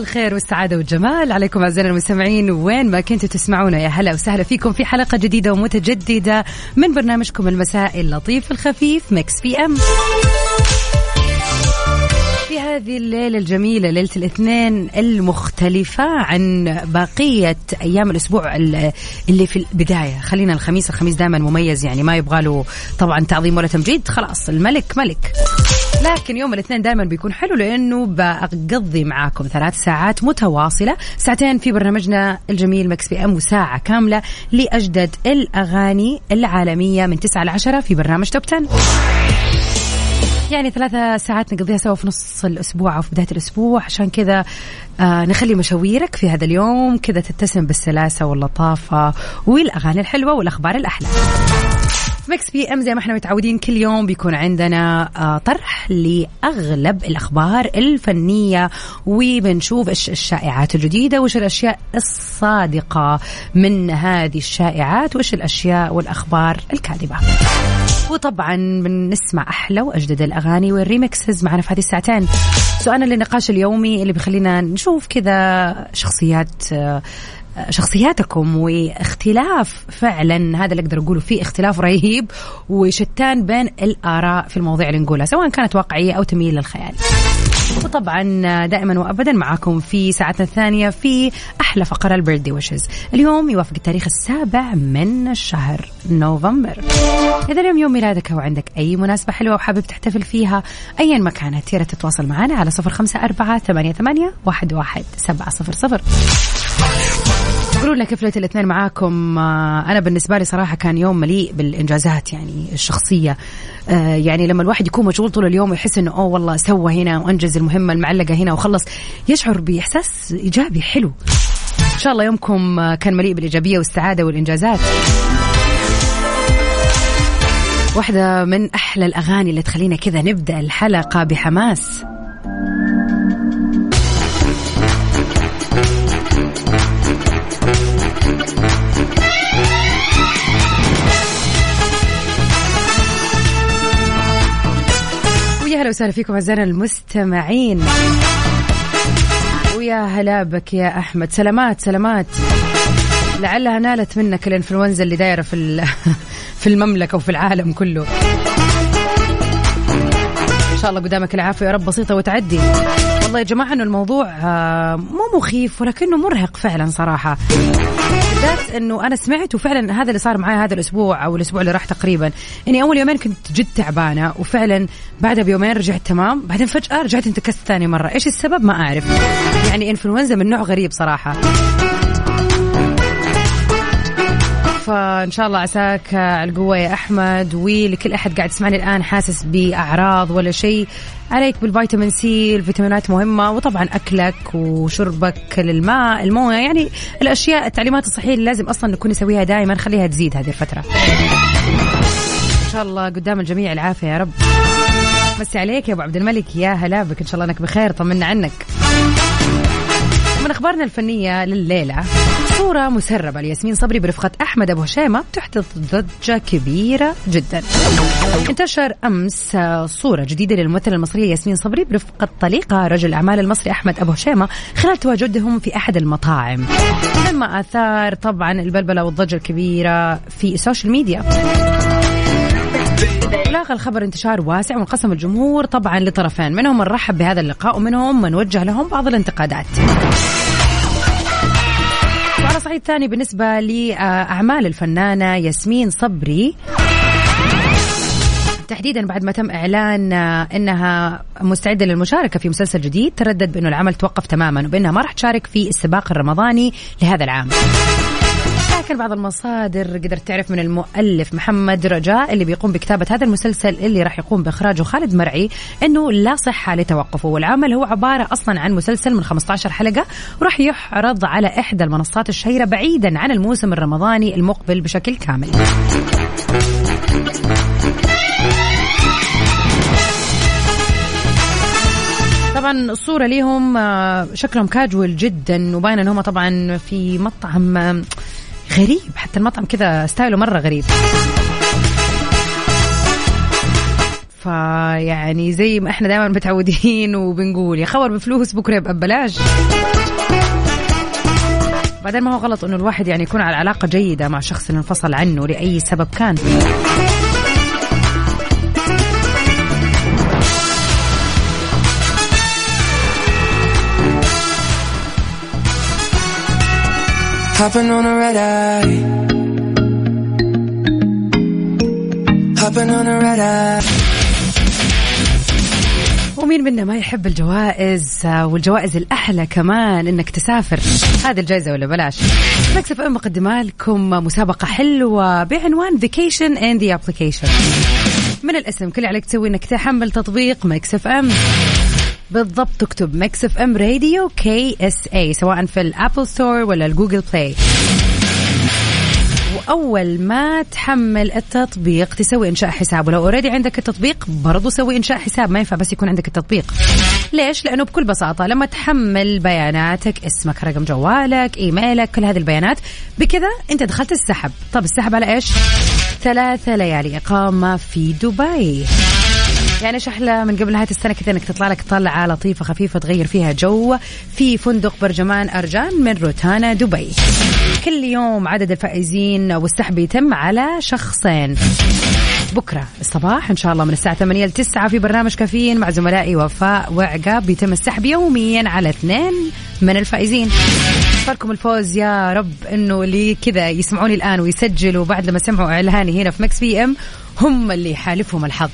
الخير والسعادة والجمال. عليكم أعزائنا المستمعين وين ما كنتوا تسمعونا يا هلا وسهلا فيكم في حلقة جديدة ومتجددة من برنامجكم المساء اللطيف الخفيف مكس بي أم. في هذه الليلة الجميلة ليلة الاثنين المختلفة عن بقية أيام الأسبوع ال- اللي في البداية. خلينا الخميس الخميس دائما مميز يعني ما يبغى له طبعا تعظيم ولا تمجيد. خلاص الملك ملك. لكن يوم الاثنين دائما بيكون حلو لأنه بقضي معاكم ثلاث ساعات متواصلة. ساعتين في برنامجنا الجميل Mix PM وساعة كاملة لأجدد الأغاني العالمية من 9 ل 10 في برنامج Top 10 يعني ثلاثة ساعات نقضيها سوا في نص الأسبوع أو في بداية الأسبوع. عشان كذا آه نخلي مشاويرك في هذا اليوم. كذا تتسم بالسلاسة واللطافة والأغاني الحلوة والأخبار الأحلى. Mix PM زي ما إحنا متعودين كل يوم بيكون عندنا آه، طرح لأغلب الأخبار الفنية وبنشوف إيش الشائعات الجديدة وإيش الأشياء الصادقة من هذه الشائعات وإيش الأشياء والأخبار الكاذبة. وطبعا بنسمع أحلى وأجدد الأغاني وال remixes معنا في هذه الساعتين. سؤالنا للنقاش اليومي اللي بيخلينا نشوف كذا شخصيات آه، شخصياتكم واختلاف فعلا هذا اللي أقدر أقوله في اختلاف رهيب وشتان بين الآراء في المواضيع اللي نقولها سواء كانت واقعية أو تميل للخيال. وطبعا دائما وابدا معاكم في ساعتنا الثانية في أحلى فقرة البيرثدي ويشز. اليوم يوافق التاريخ السابع من الشهر نوفمبر. إذا اليوم يوم ميلادك أو عندك أي مناسبة حلوة وحابب تحتفل فيها ايا ما كانت يا تتواصل معنا على صفر خمسة أربعة ثمانية ثمانية واحد واحد سبعة صفر صفر. قولوا لنا كيف ليله الاثنين معاكم؟ آه، أنا بالنسبة لي صراحة كان يوم مليء بالإنجازات يعني الشخصية. آه، يعني لما الواحد يكون مشغول طول اليوم ويحس إنه أوه والله سوى هنا وأنجز المهمة المعلقة هنا وخلص. يشعر بإحساس إيجابي حلو. إن شاء الله يومكم آه، كان مليء بالإيجابية والسعادة والإنجازات. واحدة من أحلى الأغاني اللي تخلينا كذا نبدأ الحلقة بحماس. وسهلا فيكم أعزائنا المستمعين. ويا هلا بك يا أحمد. سلامات سلامات. لعلها نالت منك الإنفلونزا اللي دايرة في في المملكة وفي العالم كله. إن شاء الله قدامك العافية يا رب بسيطة وتعدي. والله يا جماعة إنه الموضوع آه، مو مخيف ولكنه مرهق فعلا صراحة. بالذات إنه أنا سمعت وفعلا هذا اللي صار معي هذا الأسبوع أو الأسبوع اللي راح تقريبا إني أول يومين كنت جد تعبانة وفعلا بعدها بيومين رجعت تمام بعدين فجأة رجعت انتكست ثاني مرة. إيش السبب؟ ما أعرف. يعني إنفلونزا من نوع غريب صراحة. فإن شاء الله عساك القوة يا أحمد ولكل أحد قاعد يسمعني الآن حاسس بأعراض ولا شيء عليك بالفيتامين C الفيتامينات مهمة وطبعا أكلك وشربك للماء الموية يعني الأشياء التعليمات الصحية اللي لازم أصلا نكون نسويها دائما خليها تزيد هذه الفترة. إن شاء الله قدام الجميع العافية يا رب. مسي عليك يا أبو عبد الملك يا هلا بك إن شاء الله أنك بخير طمنا عنك. من أخبارنا الفنية لليلة. صورة مسربة لياسمين صبري برفقة أحمد أبو هشيمه تحدث ضجة كبيرة جدا. انتشر أمس صورة جديدة للممثلة المصرية ياسمين صبري برفقة طليقها رجل الاعمال المصري أحمد أبو هشيمه خلال تواجدهم في أحد المطاعم. مما آثار طبعا البلبلة والضجة الكبيرة في ال social media. لاقى الخبر انتشار واسع وانقسم الجمهور طبعا لطرفين منهم من رحب بهذا اللقاء ومنهم من وجه لهم بعض الانتقادات. صعيد ثاني بالنسبة لأعمال الفنانة ياسمين صبري تحديدا بعد ما تم إعلان إنها مستعدة للمشاركة في مسلسل جديد تردد بأنه العمل توقف تماما وبأنها ما راح تشارك في السباق الرمضاني لهذا العام. لكن بعض المصادر قدرت تعرف من المؤلف محمد رجاء اللي بيقوم بكتابة هذا المسلسل اللي راح يقوم بإخراجه خالد مرعي إنه لا صحة لتوقفه. والعمل هو عبارة أصلا عن مسلسل من 15 حلقة وراح يحرض على إحدى المنصات الشهيرة بعيدا عن الموسم الرمضاني المقبل بشكل كامل. طبعا الصورة ليهم آه، شكلهم كاجوال جدا وباين ان هم طبعا في مطعم آه، غريب. حتى المطعم كذا ستايله مرة غريب. فيعني زي ما إحنا دائما متعودين وبنقول يا خبر بفلوس بكرة يبقى ببلاش. بعدين ما هو غلط إنه الواحد يعني يكون على علاقة جيدة مع شخص انفصل عنه لأي سبب كان. Hopping on a red eye. Hopping on a red eye. ومين منا ما يحب الجوائز والجوائز الأحلى كمان إنك تسافر هذه الجائزة ولا بلاش Mix FM مقدمة لكم مسابقة حلوة بعنوان vacation in the application من الاسم كل عليك تسوي إنك تحمل تطبيق Mix FM بالضبط تكتب Mix FM Radio KSA سواء في ال Apple Store ولا ال Google Play وأول ما تحمل التطبيق تسوي إنشاء حساب ولو already عندك التطبيق برضو سوي إنشاء حساب ما ينفع بس يكون عندك التطبيق. ليش؟ لأنه بكل بساطة لما تحمل بياناتك اسمك رقم جوالك إيميلك كل هذه البيانات بكذا أنت دخلت السحب. طب السحب على إيش؟ ثلاثة ليالي إقامة في دبي. يعني إيش أحلى من قبل نهايه السنة كذا إنك تطلع لك طلعة لطيفة خفيفة تغير فيها جو. في فندق برجمان أرجان من روتانا دبي. كل يوم عدد الفائزين والسحب يتم على شخصين. بكرة الصباح إن شاء الله من الساعة 8 ل 9 في برنامج كافيين مع زملائي وفاء وعقاب بيتم السحب يوميا على اثنين من الفائزين. فالكم الفوز يا رب إنه اللي كذا يسمعوني الآن ويسجلوا بعد لما سمعوا إعلاني هنا في Mix PM هم اللي يحالفهم الحظ.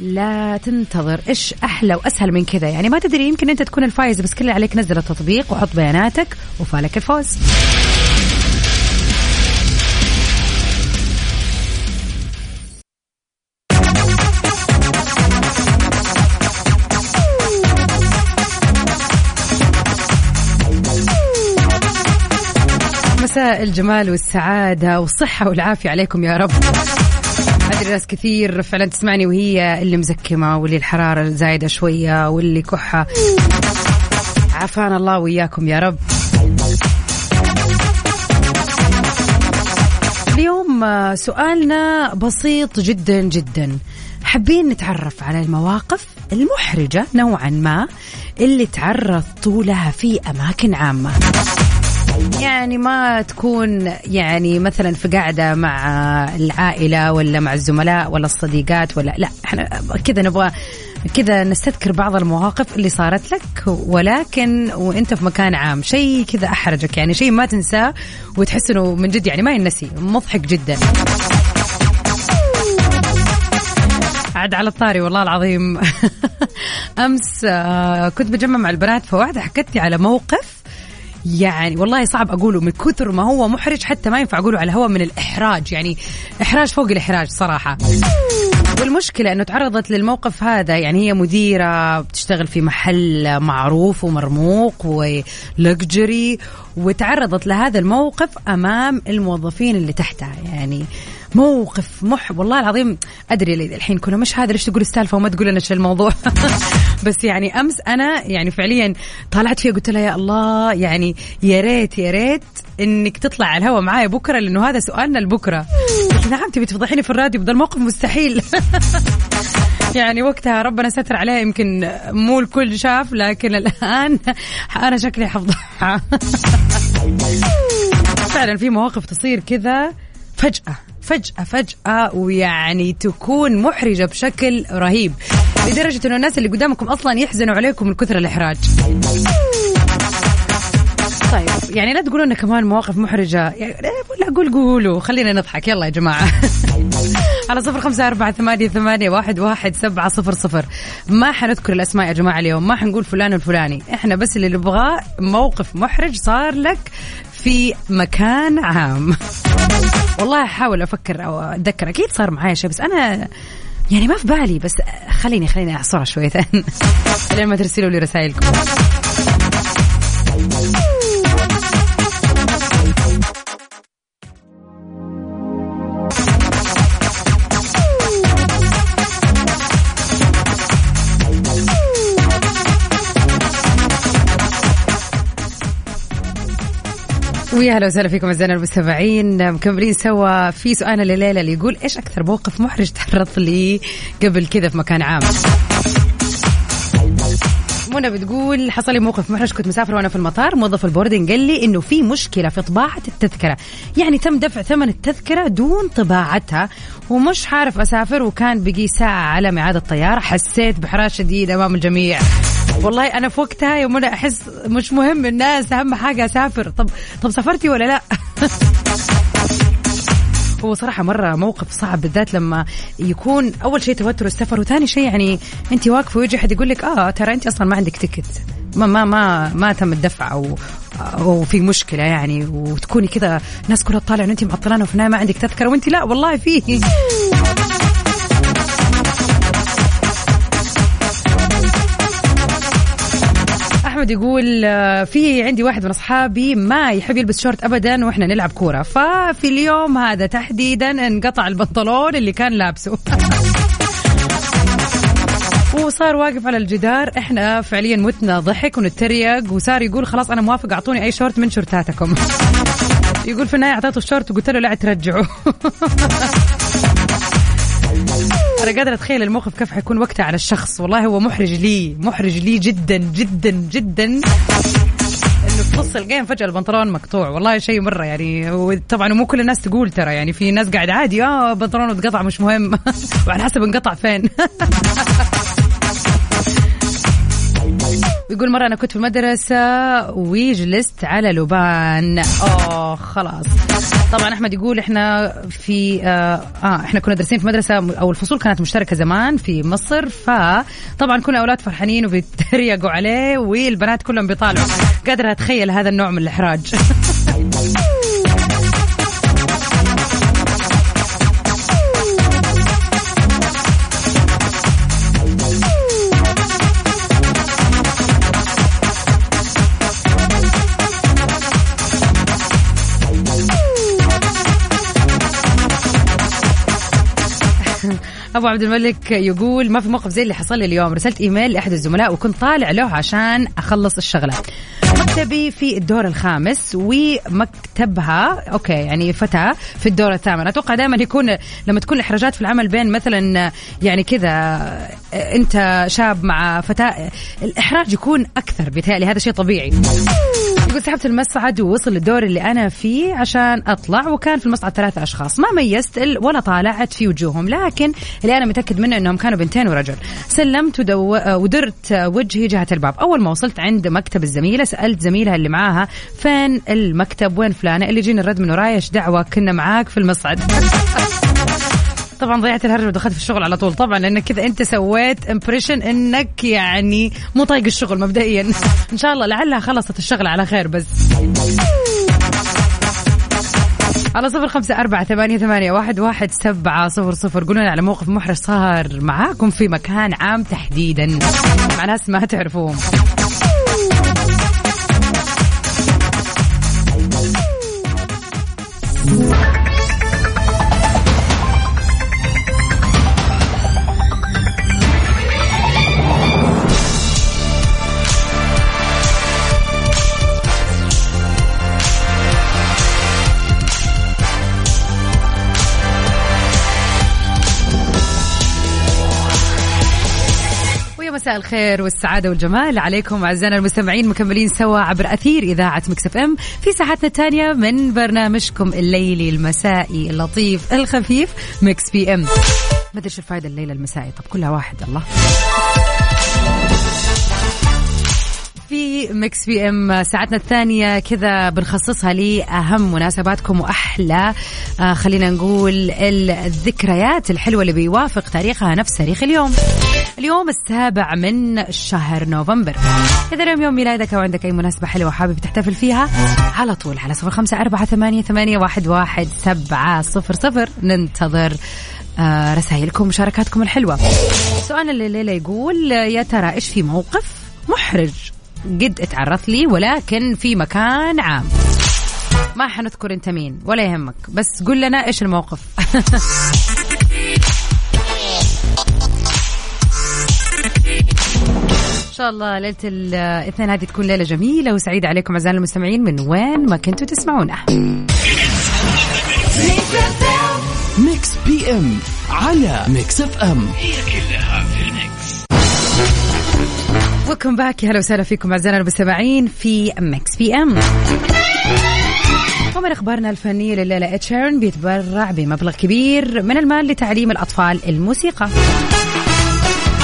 لا تنتظر إيش أحلى وأسهل من كذا؟ يعني ما تدري يمكن أنت تكون الفايز بس كل اللي عليك نزل التطبيق وحط بياناتك وفالك الفوز. مساء الجمال والسعادة والصحة والعافية عليكم يا رب. أدري ناس كثير فعلا تسمعني وهي اللي مزكمة واللي الحرارة زايدة شوية واللي كحة. عافانا الله وإياكم يا رب. اليوم سؤالنا بسيط جدا جدا. حابين نتعرف على المواقف المحرجة نوعا ما اللي تعرضتوا لها في أماكن عامة؟ يعني ما تكون يعني مثلا في قاعدة مع العائلة ولا مع الزملاء ولا الصديقات ولا لا إحنا كذا نبغى كذا نستذكر بعض المواقف اللي صارت لك ولكن وأنت في مكان عام شيء كذا أحرجك يعني شيء ما تنساه وتحس إنه من جد يعني ما ينسي مضحك جدا. عاد على الطاري والله العظيم. أمس آه، كنت بجمع مع البنات فواحدة حكت لي على موقف يعني والله صعب أقوله من كثر ما هو محرج حتى ما ينفع أقوله على الهواء من الإحراج يعني إحراج فوق الإحراج صراحة. والمشكلة أنه تعرضت للموقف هذا يعني هي مديرة بتشتغل في محل معروف ومرموق ولكجري وتعرضت لهذا الموقف أمام الموظفين اللي تحتها يعني موقف مح والله العظيم أدري الحين كنا مش هذا ليش تقول السالفة وما تقول لنا الموضوع. بس يعني أمس أنا يعني فعليا طالعت فيها قلت لها يا الله يعني يا ريت يا ريت إنك تطلع على الهواء معايا بكرة لأنه هذا سؤالنا لبكرة. نعم تبي تفضحيني في الراديو بدل موقف مستحيل. يعني وقتها ربنا ستر عليها يمكن مو الكل شاف لكن الآن أنا شكلي حفضحها فعلا في مواقف تصير كذا فجأة. فجأة فجأة ويعني تكون محرجة بشكل رهيب. لدرجة إنه الناس اللي قدامكم أصلا يحزنوا عليكم من كثر الإحراج. طيب يعني لا تقولوا انه كمان مواقف محرجة. يعني لا قول قولوا. خلينا نضحك. يلا يا جماعة. على صفر خمسة أربعة ثمانية, ثمانية واحد, واحد سبعة صفر صفر. ما حنذكر الأسماء يا جماعة اليوم. ما حنقول فلان الفلاني. إحنا بس اللي نبغاه موقف محرج صار لك في مكان عام. والله أحاول أفكر أو أتذكر. أكيد صار معايا شيء بس أنا يعني ما في بالي بس خليني خليني اعصر شويتين لين ما ترسلوا لي رسائلكم. ويا أهلا وسهلا فيكم أعزائنا المستمعين. مكملين سوا في سؤالنا لليلة اللي يقول إيش أكثر موقف محرج تعرضت لي قبل كذا في مكان عام؟ منى بتقول حصل لي موقف محرج كنت مسافرة وأنا في المطار موظف البوردنج قال لي إنه في مشكلة في طباعة التذكرة. يعني تم دفع ثمن التذكرة دون طباعتها ومش عارف أسافر وكان بقي ساعة على ميعاد الطيارة حسيت بحراج شديد أمام الجميع. والله أنا في وقتها يوم أنا أحس مش مهم الناس أهم حاجة أسافر. طب طب سافرتي ولا لا؟ هو صراحة مرة موقف صعب بالذات لما يكون أول شيء توتر السفر وثاني شيء يعني أنت واقفة ويجي أحد يقول لك آه ترى أنت أصلا ما عندك تكت ما ما ما ما تم الدفع أو أو في مشكلة يعني وتكوني كذا الناس كلها تطالع أن أنت معطلانة وفي ما عندك تذكرة وأنت لا والله فيه أحمد يقول آه، في عندي واحد من أصحابي ما يحب يلبس شورت ابدا وإحنا نلعب كورة. ففي اليوم هذا تحديدا انقطع البنطلون اللي كان لابسه. وصار واقف على الجدار. إحنا فعليا متنا ضحك ونتريق. وصار يقول خلاص أنا موافق أعطوني أي شورت من شورتاتكم. يقول في النهايه أعطيته الشورت وقلت له لا ترجعه أنا قادرة أتخيل الموقف كيف حيكون وقتها على الشخص. والله هو محرج لي محرج لي جدا جدا جدا. إنه في نص الجيم فجأة البنطلون مقطوع. والله شيء مرة يعني. وطبعا مو كل الناس تقول ترى. يعني في ناس قاعد عادي آه بنطلونه اتقطع مش مهم. وعلى حسب انقطع فين. يقول مرة أنا كنت في المدرسة وجلست على لبان. أوه خلاص. طبعا أحمد يقول إحنا في آه, آه إحنا كنا دارسين في مدرسة أو الفصول كانت مشتركة زمان في مصر فطبعا كل الأولاد فرحانين وبيتريقوا عليه والبنات كلهم بيطالعوا. قادرة أتخيل هذا النوع من الإحراج. أبو عبد الملك يقول ما في موقف زي اللي حصل لي اليوم. رسلت إيميل لأحد الزملاء وكنت طالع له عشان أخلص الشغلة. مكتبي في الدور الخامس ومكتبها أوكي يعني فتاة في الدور الثامن. أتوقع دائما يكون لما تكون الإحراجات في العمل بين مثلا يعني كذا أنت شاب مع فتاة الإحراج يكون أكثر بيتهيألي هذا شيء طبيعي. يقول سحبت المصعد ووصل للدور اللي أنا فيه عشان أطلع وكان في المصعد ثلاثة أشخاص. ما ميزت ولا طالعت في وجوههم لكن اللي أنا متأكد منه إنهم كانوا بنتين ورجل. سلمت ودو... ودرت وجهي جهة الباب. أول ما وصلت عند مكتب الزميلة سألت زميلها اللي معاها فين المكتب؟ وين فلانة؟ اللي جينا الرد من ورايا إيش دعوة؟ كنا معاك في المصعد. طبعا ضيعت الهرج ودخلت في الشغل على طول. طبعا لأنك كذا أنت سويت impression إنك يعني مو طايق الشغل مبدئيا. إن شاء الله لعلها خلصت الشغله على خير بس. على صفر خمسة أربعة ثمانية, ثمانية واحد, واحد سبعة صفر صفر. قولوا على موقف محرج صار معاكم في مكان عام تحديدا. مع ناس ما تعرفوهم مساء الخير والسعادة والجمال. عليكم أعزائنا المستمعين مكملين سوا عبر أثير إذاعة Mix FM في ساعتنا الثانية من برنامجكم الليلي المسائي اللطيف الخفيف Mix PM. ما أدري الفائدة الليلة المسائي؟ طب كلها واحد الله في Mix PM ساعتنا الثانية كذا بنخصصها لأهم مناسباتكم وأحلى. آه خلينا نقول الذكريات الحلوة اللي بيوافق تاريخها نفس تاريخ اليوم. اليوم السابع من شهر نوفمبر. إذا اليوم يوم ميلادك أو عندك أي مناسبة حلوة حابب تحتفل فيها على طول على صفر خمسة أربعة ثمانية, ثمانية واحد, واحد سبعة صفر صفر. ننتظر آه رسائلكم ومشاركاتكم الحلوة. سؤال الليلة يقول يا ترى إيش في موقف محرج؟ قد اتعرض لي ولكن في مكان عام. ما حنذكر انت مين ولا يهمك. بس قل لنا إيش الموقف. إن شاء الله ليلة الاثنين هذه تكون ليلة جميلة وسعيدة عليكم اعزائنا المستمعين من وين ما كنتوا تسمعونا. Mix PM على Mix FM هي كلها welcome back أهلا وسهلا فيكم أعزائنا المستمعين في Mix PM. ومن أخبارنا الفنية لليلة إد شيران بيتبرع بمبلغ كبير من المال لتعليم الأطفال الموسيقى.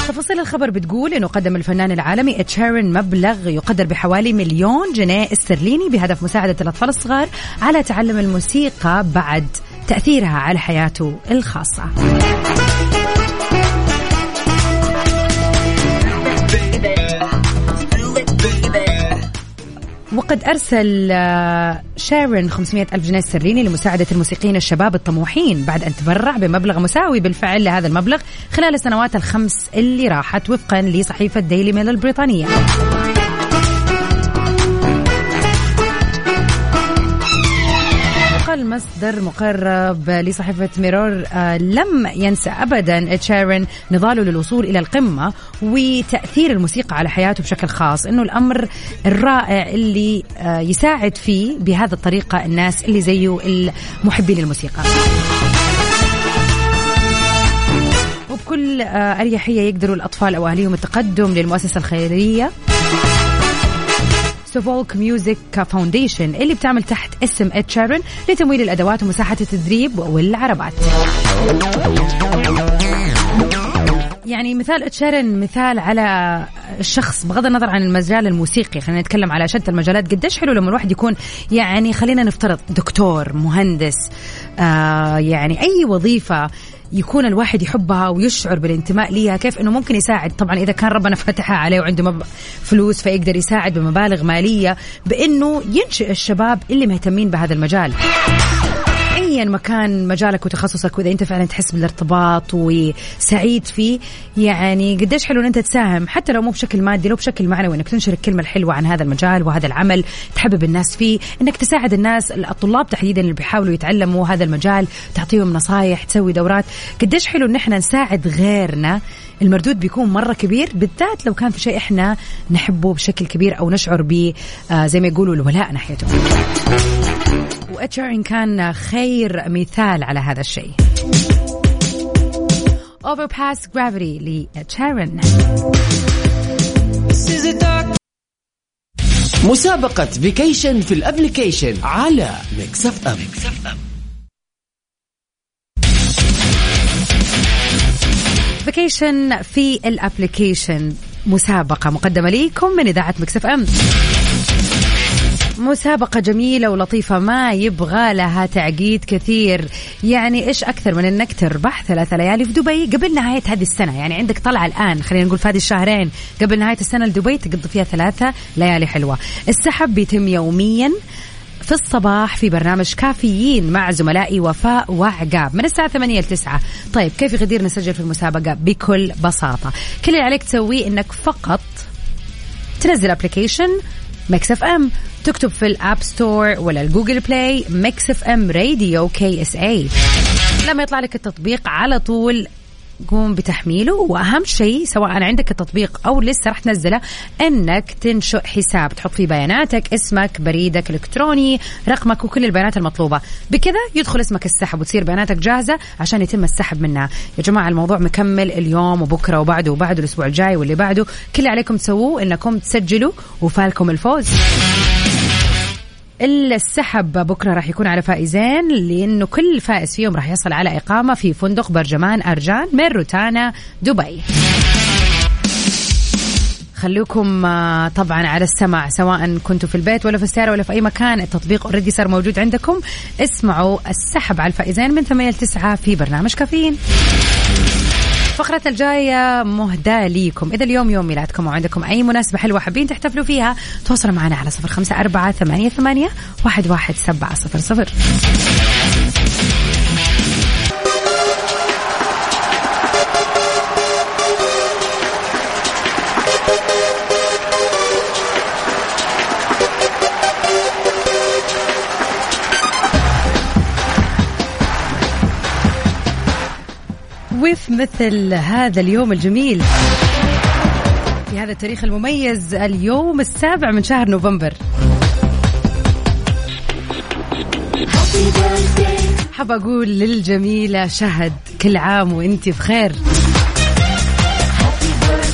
تفاصيل الخبر بتقول إنه قدم الفنان العالمي اتشيرن مبلغ يقدر بحوالي مليون جنيه استرليني بهدف مساعدة الأطفال الصغار على تعلم الموسيقى بعد تأثيرها على حياته الخاصة. وقد أرسل آه، شارن 500 ألف جنيه استرليني لمساعدة الموسيقيين الشباب الطموحين بعد أن تبرع بمبلغ مساوي بالفعل لهذا المبلغ خلال السنوات الخمس اللي راحت وفقا لصحيفة ديلي ميل البريطانية. مصدر مقرب لصحيفة ميرور آه لم ينسى أبدا تشيرن نضاله للوصول إلى القمة وتأثير الموسيقى على حياته بشكل خاص. إنه الأمر الرائع اللي آه يساعد فيه بهذا الطريقة الناس اللي زيه المحبين الموسيقى وبكل آه أريحية يقدروا الأطفال أو أهليهم التقدم للمؤسسة الخيرية. Suffolk Music Foundation اللي بتعمل تحت اسم إد شيران لتمويل الأدوات ومساحة التدريب والعربات. يعني مثال إد شيران مثال على الشخص بغض النظر عن المجال الموسيقي خلينا نتكلم على شتى المجالات قديش حلو لما الواحد يكون يعني خلينا نفترض دكتور مهندس آه يعني أي وظيفة يكون الواحد يحبها ويشعر بالانتماء ليها كيف إنه ممكن يساعد. طبعا إذا كان ربنا فتحها عليه وعنده فلوس فيقدر يساعد بمبالغ مالية بإنه ينشئ الشباب اللي مهتمين بهذا المجال. ايا مكان مجالك وتخصصك وإذا أنت فعلا تحس بالارتباط وسعيد فيه يعني قديش حلو إن أنت تساهم حتى لو مو بشكل مادي لو بشكل معنوي إنك تنشر الكلمة الحلوة عن هذا المجال وهذا العمل تحبب الناس فيه إنك تساعد الناس الطلاب تحديدا اللي بيحاولوا يتعلموا هذا المجال تعطيهم نصايح تسوي دورات. قديش حلو إن إحنا نساعد غيرنا المردود بيكون مرة كبير بالذات لو كان في شيء إحنا نحبه بشكل كبير أو نشعر ب آه زي ما يقولوا الولاء ناحيته. وإتشارين كان خير مثال على هذا الشيء. Overpass Gravity لتشارن مسابقة vacation في ال application على Mix FM, Mix FM. vacation في ال application مسابقة مقدمة لكم من إذاعة Mix FM. مسابقة جميلة ولطيفة ما يبغى لها تعقيد كثير. يعني إيش أكثر من أنك تربح ثلاثة ليالي في دبي قبل نهاية هذه السنة؟ يعني عندك طلعة الآن خلينا نقول في هذه الشهرين قبل نهاية السنة لدبي تقضي فيها ثلاثة ليالي حلوة. السحب بيتم يوميا. في الصباح في برنامج كافيين مع زملائي وفاء وعقاب من الساعة 8 ل 9 طيب كيف غدير نسجل في المسابقة؟ بكل بساطة. كل اللي عليك تسويه إنك فقط تنزل application Mix FM تكتب في ال App Store ولا ال Google Play Mix FM Radio KSA لما يطلع لك التطبيق على طول قوم بتحميله. وأهم شيء سواء عندك التطبيق أو لسه راح تنزله إنك تنشئ حساب تحط فيه بياناتك اسمك بريدك الإلكتروني رقمك وكل البيانات المطلوبة. بكذا يدخل اسمك السحب وتصير بياناتك جاهزة عشان يتم السحب منها. يا جماعة الموضوع مكمل اليوم وبكرة وبعده وبعده الأسبوع الجاي واللي بعده. كل اللي عليكم تسووه إنكم تسجلوا وفالكم الفوز. السحب. بكرة راح يكون على فائزين لأنه كل فائز فيهم راح يحصل على إقامة في فندق برجمان أرجان من روتانا دبي. خليكم آه، طبعا على السمع سواء كنتوا في البيت ولا في السيارة ولا في أي مكان التطبيق اوريدي صار موجود عندكم. اسمعوا السحب على الفائزين من 8 ل 9 في برنامج كافيين. فقرة الجاية مهداة ليكم. إذا اليوم يوم ميلادكم وعندكم أي مناسبة حلوة حابين تحتفلوا فيها تواصلوا معنا على صفر خمسة أربعة ثمانية, ثمانية واحد, واحد سبعة صفر صفر. مثل هذا اليوم الجميل. في هذا التاريخ المميز اليوم السابع من شهر نوفمبر. حاب أقول للجميلة شهد كل عام وإنت بخير.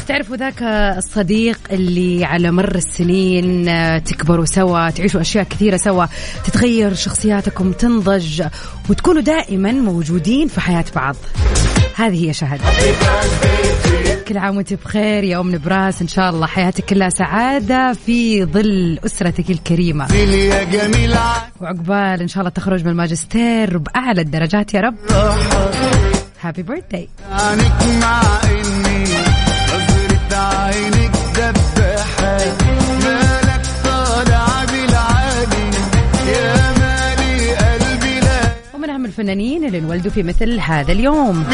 تعرفوا ذاك الصديق اللي على مر السنين تكبروا سوا تعيشوا أشياء كثيرة سوا تتغير شخصياتكم تنضج وتكونوا دائما موجودين في حياة بعض. هذه هي شهد كل عام وانت بخير يا أم نبراس إن شاء الله حياتك كلها سعادة في ظل أسرتك الكريمة. وعقبال إن شاء الله تخرج من الماجستير بأعلى الدرجات يا رب. هابي بيرثداي الفنانين اللي انولدوا في مثل هذا اليوم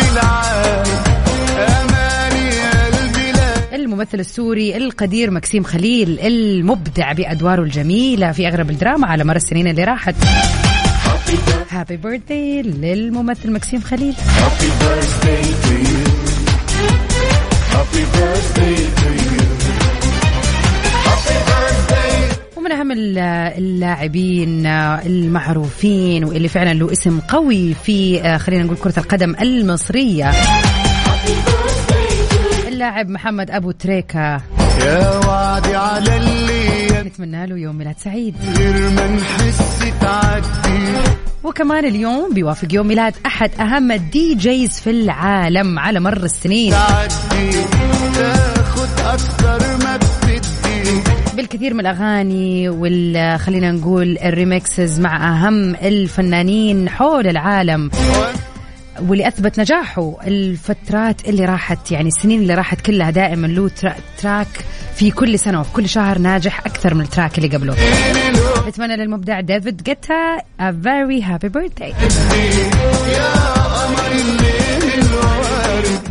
الممثل السوري القدير مكسيم خليل المبدع بأدواره الجميلة في أغلب الدراما على مر السنين اللي راحت happy birthday للممثل مكسيم خليل Happy birthday to you. من أهم اللاعبين المعروفين واللي فعلا له اسم قوي في آه، خلينا نقول كرة القدم المصرية. اللاعب محمد أبو تريكة. يا وعدي على اللي نتمنى له يوم ميلاد سعيد. غير ما نحس تعدي. وكمان اليوم بيوافق يوم ميلاد أحد أهم الدي جيز في العالم على مر السنين. تعدي. تاخد أكثر بالكثير من الأغاني وال خلينا نقول الريمكسز مع أهم الفنانين حول العالم. واللي أثبت نجاحه الفترات اللي راحت يعني السنين اللي راحت كلها دائما له track في كل سنة وفي كل شهر ناجح أكثر من ال track اللي قبله. نتمنى للمبدع ديفيد جيتا a very happy birthday.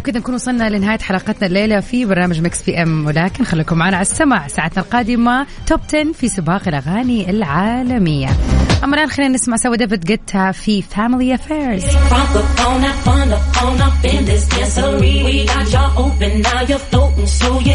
وكذا نكون وصلنا لنهاية حلقتنا الليلة في برنامج Mix PM ولكن خليكم معنا على السمع ساعتنا القادمة top 10 في سباق الأغاني العالمية. أما الآن خلينا نسمع سوا ديفيد جيتا في Family Affairs